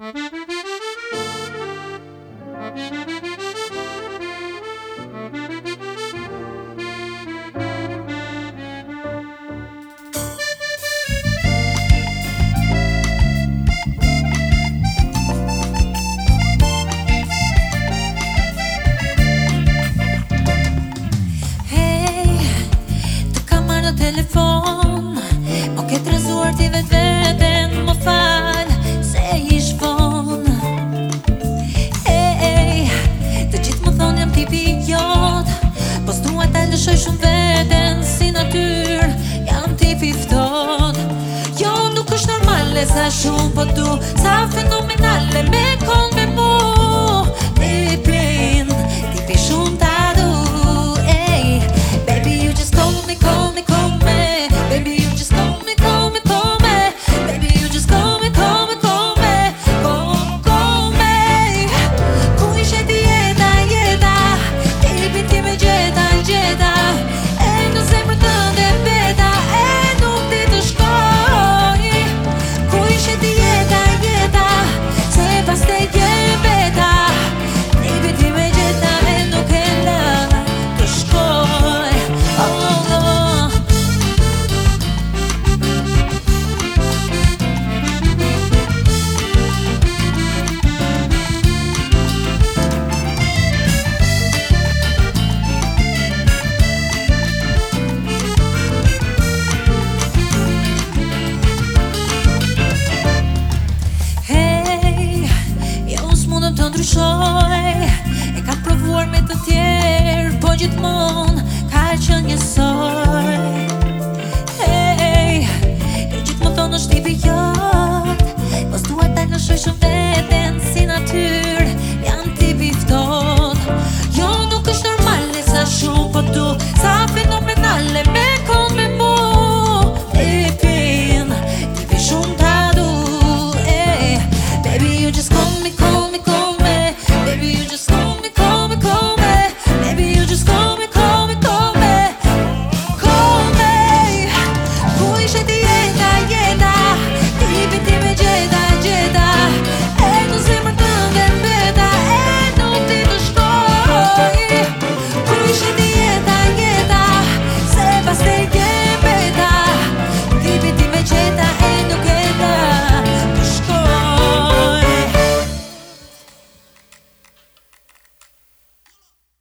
Mm-hmm. shoj shumë veten si natyr Jam ti fifton Jo nuk është normale sa shumë po tu Sa fenomenale me kon ndryshoj E ka provuar me të tjerë Po gjithmon ka që njësoj